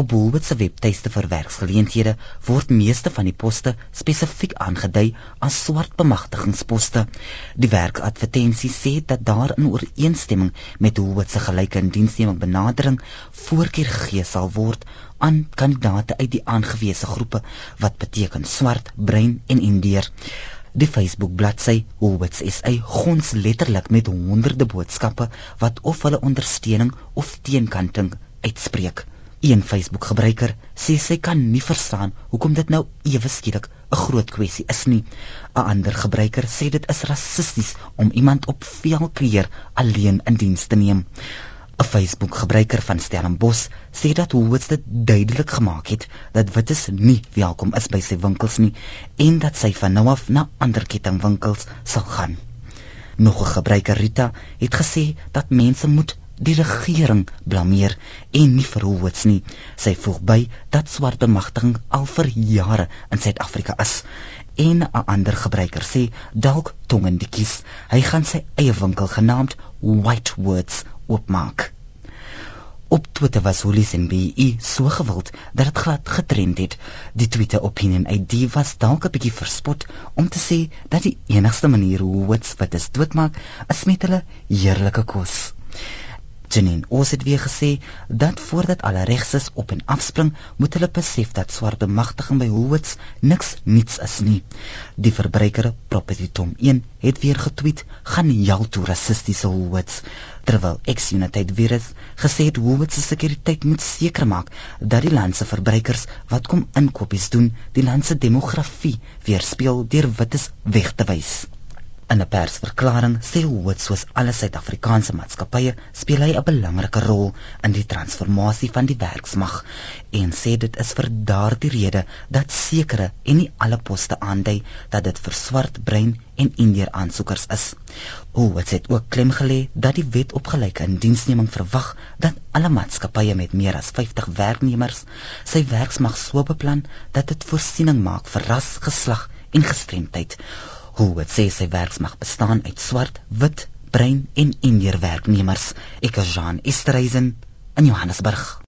Op Woolworths se webtuiste vir werksgeleenthede word meeste van die poste spesifiek aangedui as swart bemagtigingsposte. Die werkadvertensie sê dat daar in ooreenstemming met Woolworths se gelyke indiensneming benadering voorkeur gegee sal word aan kandidate uit die aangewese groepe wat beteken swart, bruin en indeer. Die Facebook bladsy Woolworths SA gons letterlik met honderde boodskappe wat of hulle ondersteuning of teenkanting uitspreek. Een Facebook-gebruiker sê sy kan nie verstaan hoekom dit nou ewe skielik 'n groot kwessie is nie. 'n Ander gebruiker sê dit is rassisties om iemand op velkleur alleen in diens te neem. 'n Facebook-gebruiker van Stellenbosch sê dat Woolworths dit duidelik gemaak het dat wites nie welkom is by sy winkels nie en dat sy van nou af na ander kettingwinkels sal gaan. Nog 'n gebruiker Rita het gesê dat mense moet die regering blameer en nie Woolworths nie. Sy voeg by dat swart bemagtiging al vir jare in Suid-Afrika is. En 'n ander gebruiker sê dalk tongendiekies. Hy gaan sy eie winkel genaamd White Words oopmaak. Op Twitter was Hollis en BE so gewild dat dit glad getrend het. Die Twitter opinion ID was dalk 'n bietjie verspot om te sê dat die enigste manier hoe Woolworths wat is doodmaak is met hulle heerlike kos. Janine Oos het weer gesê dat voordat alle regses op en afspring, moet hulle besef dat swart bemagtiging by Woolworths niks niets is nie. Die verbruiker Property Tom 1 het weer getweet: "Gaan jou toe rassistiese Woolworths." Terwyl ex-United Virus gesê het Woolworths se sekuriteit moet seker maak dat die land se verbruikers wat kom inkopies doen, die land se demografie weerspieël deur wites weg te wys. In 'n persverklaring sê Wood soos alle Suid-Afrikaanse maatskappye speel hy 'n belangrike rol in die transformasie van die werksmag en sê dit is vir daardie rede dat sekere en nie alle poste aandui dat dit vir swart brein en indeer aansoekers is. Wood het ook klem gelê dat die wet op gelyke indiensneming verwag dat alle maatskappye met meer as 50 werknemers sy werksmag so beplan dat dit voorsiening maak vir ras, geslag en gestremdheid. Hoe het sê sy werksmag bestaan uit swart, wit, bruin en indiër werknemers. Ek is Jean Esterhuizen in Johannesburg.